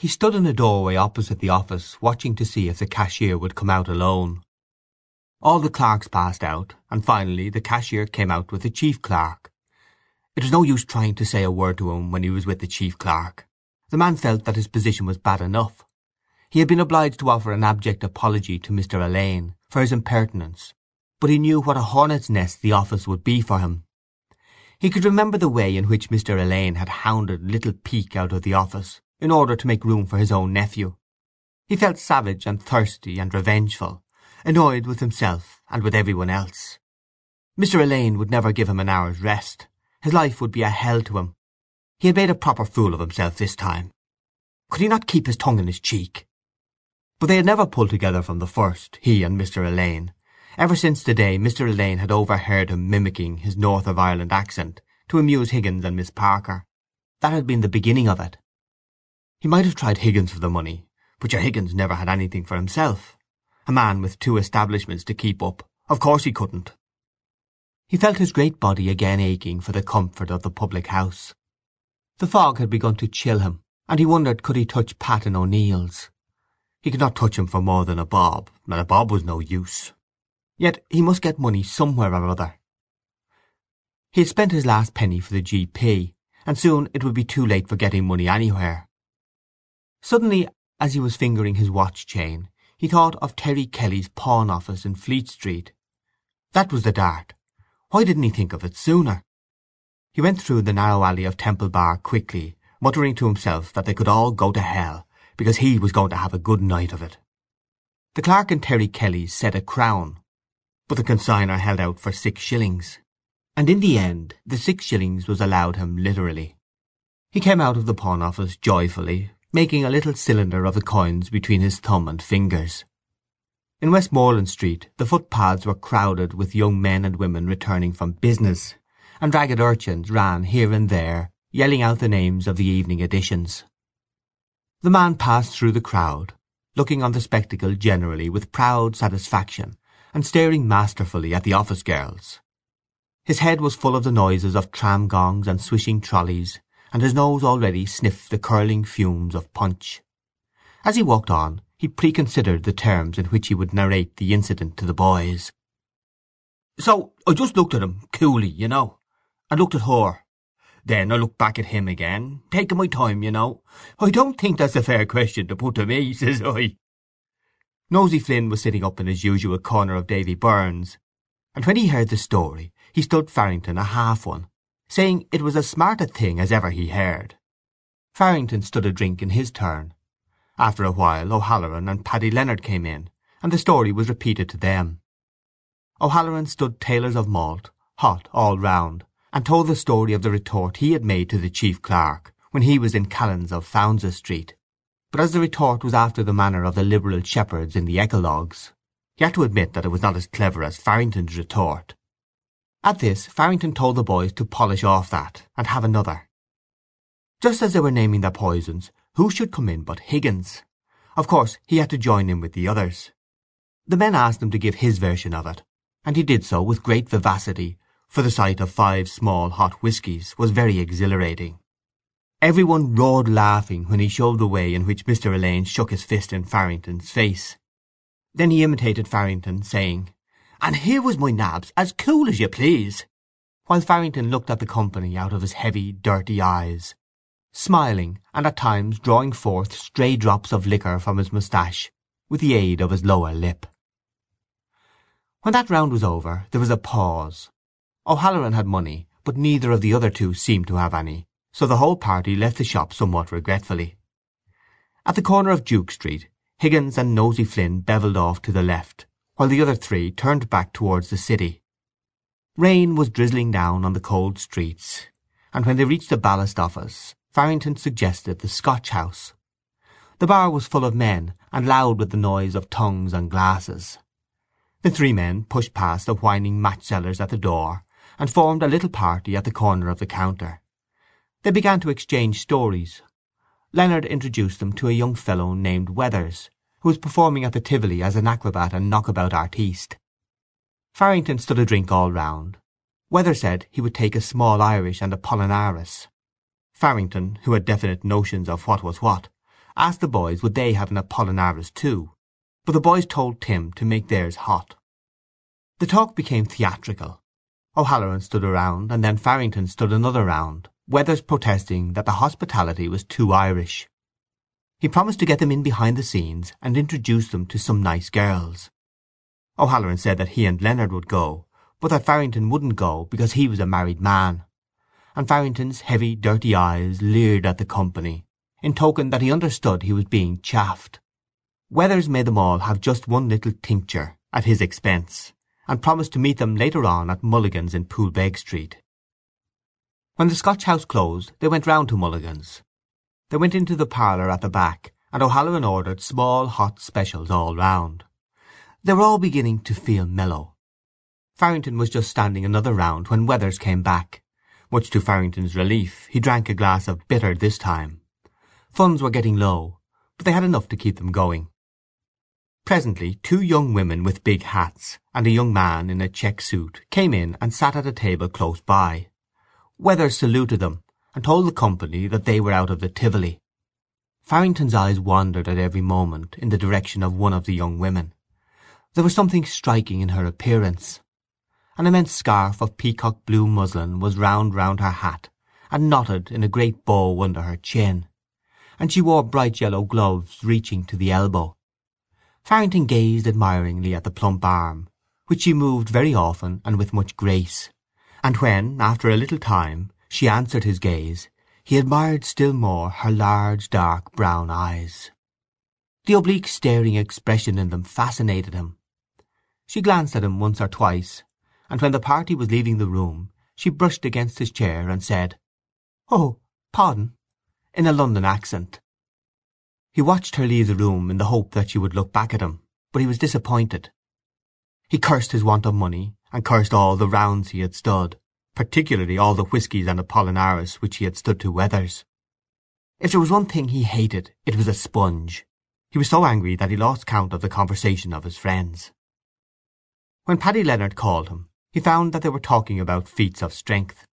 He stood in a doorway opposite the office watching to see if the cashier would come out alone. All the clerks passed out, and finally the cashier came out with the chief clerk. It was no use trying to say a word to him when he was with the chief clerk. The man felt that his position was bad enough. He had been obliged to offer an abject apology to Mr. Alleyne for his impertinence, but he knew what a hornet's nest the office would be for him. He could remember the way in which Mr. Alleyne had hounded little Peake out of the office in order to make room for his own nephew. He felt savage and thirsty and revengeful, annoyed with himself and with everyone else. Mr. Alleyne would never give him an hour's rest. His life would be a hell to him. He had made a proper fool of himself this time. Could he not keep his tongue in his cheek? But they had never pulled together from the first, he and Mr. Alleyne, ever since the day Mr. Alleyne had overheard him mimicking his North of Ireland accent to amuse Higgins and Miss Parker. That had been the beginning of it. He might have tried Higgins for the money, but your Higgins never had anything for himself. A man with two establishments to keep up, of course he couldn't. He felt his great body again aching for the comfort of the public house. The fog had begun to chill him, and he wondered could he touch Pat in O'Neill's. He could not touch him for more than a bob, and a bob was no use. Yet he must get money somewhere or other. He had spent his last penny for the G.P., and soon it would be too late for getting money anywhere. Suddenly, as he was fingering his watch chain, he thought of Terry Kelly's pawn office in Fleet Street. That was the dart. Why didn't he think of it sooner? He went through the narrow alley of Temple Bar quickly, muttering to himself that they could all go to hell, because he was going to have a good night of it. The clerk in Terry Kelly's said a crown, but the consigner held out for six shillings, and in the end the six shillings was allowed him literally. He came out of the pawn office joyfully, making a little cylinder of the coins between his thumb and fingers. In Westmoreland Street the footpaths were crowded with young men and women returning from business, and ragged urchins ran here and there, yelling out the names of the evening editions. The man passed through the crowd, looking on the spectacle generally with proud satisfaction, and staring masterfully at the office girls. His head was full of the noises of tram gongs and swishing trolleys, and his nose already sniffed the curling fumes of punch. As he walked on he preconsidered the terms in which he would narrate the incident to the boys. So I just looked at him coolly, you know, and looked at her, then I looked back at him again, taking my time, you know. I don't think that's a fair question to put to me, says I. Nosey Flynn was sitting up in his usual corner of Davy Byrne's, and when he heard the story he stood Farrington a half one, saying it was as smart a thing as ever he heard. Farrington stood a drink in his turn. After a while O'Halloran and Paddy Leonard came in, and the story was repeated to them. O'Halloran stood tailors of malt, hot all round, and told the story of the retort he had made to the chief clerk when he was in Callans of Fownes's Street. But as the retort was after the manner of the liberal shepherds in the eclogues, he had to admit that it was not as clever as Farrington's retort. At this Farrington told the boys to polish off that, and have another. Just as they were naming their poisons, who should come in but Higgins? Of course he had to join in with the others. The men asked him to give his version of it, and he did so with great vivacity for the sight of five small hot whiskies was very exhilarating. Every one roared laughing when he showed the way in which Mr. Alleyne shook his fist in Farrington's face. Then he imitated Farrington, saying, And here was my nabs, as cool as you please, while Farrington looked at the company out of his heavy, dirty eyes, smiling and at times drawing forth stray drops of liquor from his moustache with the aid of his lower lip. When that round was over there was a pause, O'Halloran had money, but neither of the other two seemed to have any, so the whole party left the shop somewhat regretfully. At the corner of Duke Street Higgins and Nosey Flynn bevelled off to the left, while the other three turned back towards the city. Rain was drizzling down on the cold streets, and when they reached the ballast office Farrington suggested the Scotch House. The bar was full of men, and loud with the noise of tongues and glasses. The three men pushed past the whining match sellers at the door and formed a little party at the corner of the counter. They began to exchange stories. Leonard introduced them to a young fellow named Weathers, who was performing at the Tivoli as an acrobat and knockabout artiste. Farrington stood a drink all round. Weathers said he would take a small Irish and a Apollinaris. Farrington, who had definite notions of what was what, asked the boys would they have an Apollinaris too, but the boys told Tim to make theirs hot. The talk became theatrical. O'Halloran stood a round, and then Farrington stood another round, Weathers protesting that the hospitality was too Irish. He promised to get them in behind the scenes and introduce them to some nice girls. O'Halloran said that he and Leonard would go, but that Farrington wouldn't go because he was a married man. And Farrington's heavy dirty eyes leered at the company, in token that he understood he was being chaffed. Weathers made them all have just one little tincture, at his expense, and promised to meet them later on at Mulligan's in Poolbeg Street. When the Scotch house closed they went round to Mulligan's. They went into the parlour at the back, and O'Halloran ordered small hot specials all round. They were all beginning to feel mellow. Farrington was just standing another round when Weathers came back. Much to Farrington's relief he drank a glass of bitter this time. Funds were getting low, but they had enough to keep them going. Presently two young women with big hats, and a young man in a check suit, came in and sat at a table close by. Weathers saluted them, and told the company that they were out of the Tivoli. Farrington's eyes wandered at every moment in the direction of one of the young women. There was something striking in her appearance. An immense scarf of peacock blue muslin was round round her hat, and knotted in a great bow under her chin, and she wore bright yellow gloves reaching to the elbow. Farrington gazed admiringly at the plump arm, which she moved very often and with much grace, and when, after a little time, she answered his gaze, he admired still more her large dark brown eyes. The oblique staring expression in them fascinated him. She glanced at him once or twice, and when the party was leaving the room she brushed against his chair and said, "Oh, pardon," in a London accent. He watched her leave the room in the hope that she would look back at him, but he was disappointed. He cursed his want of money, and cursed all the rounds he had stood, particularly all the whiskies and Apollinaris which he had stood to Weathers. If there was one thing he hated it was a sponge. He was so angry that he lost count of the conversation of his friends. When Paddy Leonard called him he found that they were talking about feats of strength.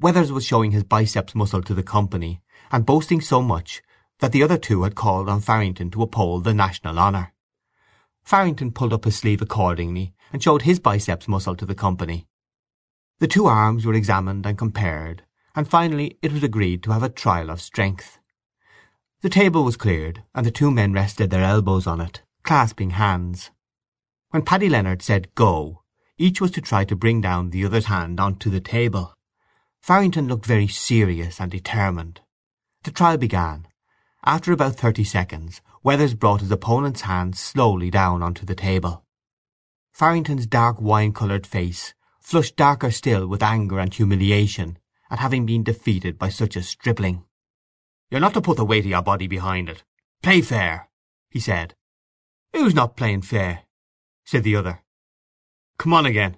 Weathers was showing his biceps muscle to the company, and boasting so much that the other two had called on Farrington to uphold the national honour. Farrington pulled up his sleeve accordingly, and showed his biceps muscle to the company. The two arms were examined and compared, and finally it was agreed to have a trial of strength. The table was cleared, and the two men rested their elbows on it, clasping hands. When Paddy Leonard said go, each was to try to bring down the other's hand on to the table. Farrington looked very serious and determined. The trial began, after about thirty seconds Weathers brought his opponent's hand slowly down onto the table. Farrington's dark wine-coloured face flushed darker still with anger and humiliation at having been defeated by such a stripling. "You're not to put the weight of your body behind it. Play fair," he said. "Who's not playing fair?" said the other. "Come on again.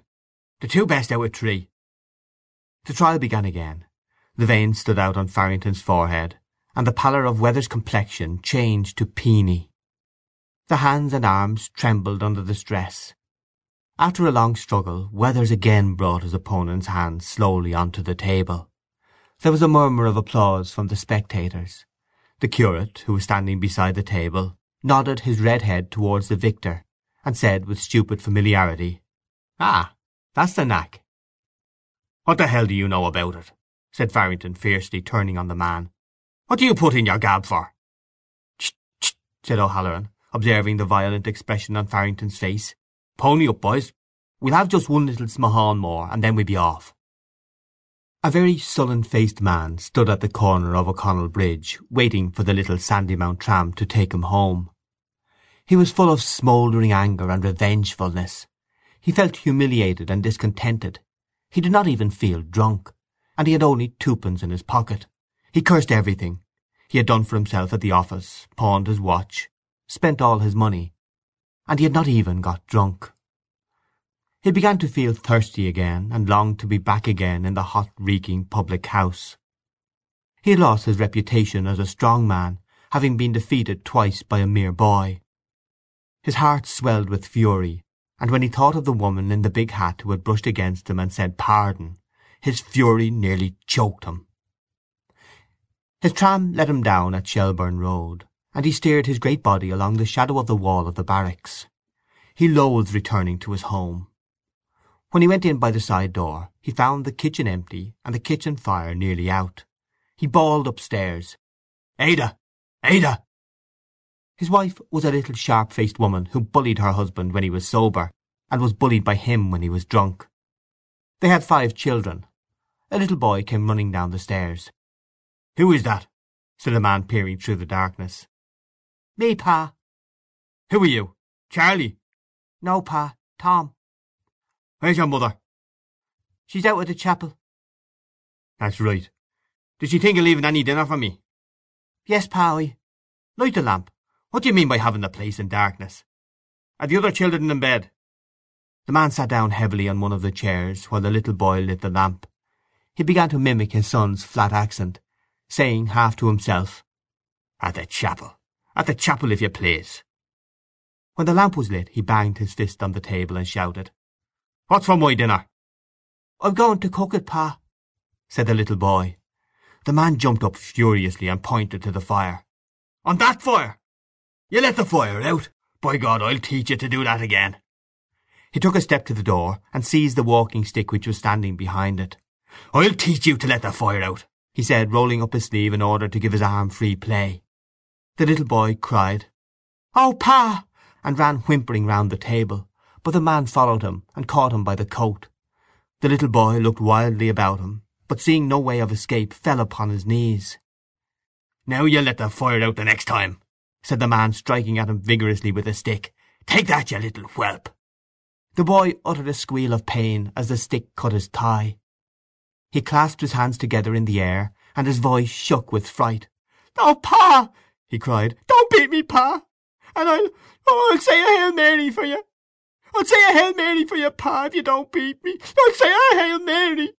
The two best out of three." The trial began again. The veins stood out on Farrington's forehead, and the pallor of Weathers' complexion changed to peony. The hands and arms trembled under the stress. After a long struggle Weathers again brought his opponent's hand slowly on to the table. There was a murmur of applause from the spectators. The curate, who was standing beside the table, nodded his red head towards the victor, and said with stupid familiarity, "Ah, that's the knack." "What the hell do you know about it?" said Farrington fiercely, turning on the man. What do you put in your gab for? Ch, ch, said O'Halloran, observing the violent expression on Farrington's face. Pony up, boys. We'll have just one little smahan more, and then we'll be off. A very sullen-faced man stood at the corner of O'Connell Bridge, waiting for the little Sandymount tram to take him home. He was full of smouldering anger and revengefulness. He felt humiliated and discontented. He did not even feel drunk, and he had only twopence in his pocket. He cursed everything. He had done for himself at the office, pawned his watch, spent all his money, and he had not even got drunk. He began to feel thirsty again, and longed to be back again in the hot reeking public house. He had lost his reputation as a strong man, having been defeated twice by a mere boy. His heart swelled with fury, and when he thought of the woman in the big hat who had brushed against him and said pardon, his fury nearly choked him. His tram let him down at Shelbourne Road, and he steered his great body along the shadow of the wall of the barracks. He loathed returning to his home. When he went in by the side door he found the kitchen empty and the kitchen fire nearly out. He bawled upstairs, "Ada! Ada!" His wife was a little sharp-faced woman who bullied her husband when he was sober, and was bullied by him when he was drunk. They had five children. A little boy came running down the stairs. "Who is that?" said a man peering through the darkness. "Me, Pa." "Who are you? Charlie?" "No, Pa. Tom." "Where's your mother?" "She's out at the chapel." "That's right. Did she think of leaving any dinner for me?" "Yes, Pa, I—" "Light the lamp. What do you mean by having the place in darkness? Are the other children in bed?" The man sat down heavily on one of the chairs while the little boy lit the lamp. He began to mimic his son's flat accent, saying half to himself, "At the chapel! At the chapel, if you please!" When the lamp was lit he banged his fist on the table and shouted, "What's for my dinner?" "I'm going to cook it, Pa," said the little boy. The man jumped up furiously and pointed to the fire. "On that fire! You let the fire out! By God, I'll teach you to do that again!" He took a step to the door and seized the walking stick which was standing behind it. "I'll teach you to let the fire out!" he said, rolling up his sleeve in order to give his arm free play. The little boy cried, "Oh, Pa!" and ran whimpering round the table, but the man followed him and caught him by the coat. The little boy looked wildly about him, but seeing no way of escape fell upon his knees. "Now you'll let the fire out the next time!" said the man, striking at him vigorously with a stick. "Take that, you little whelp!" The boy uttered a squeal of pain as the stick cut his thigh. He clasped his hands together in the air, and his voice shook with fright. "Oh, Pa!" He cried. "Don't beat me, Pa! And I'll, oh, I'll say a Hail Mary for you! I'll say a Hail Mary for you, Pa, if you don't beat me! I'll say a Hail Mary!"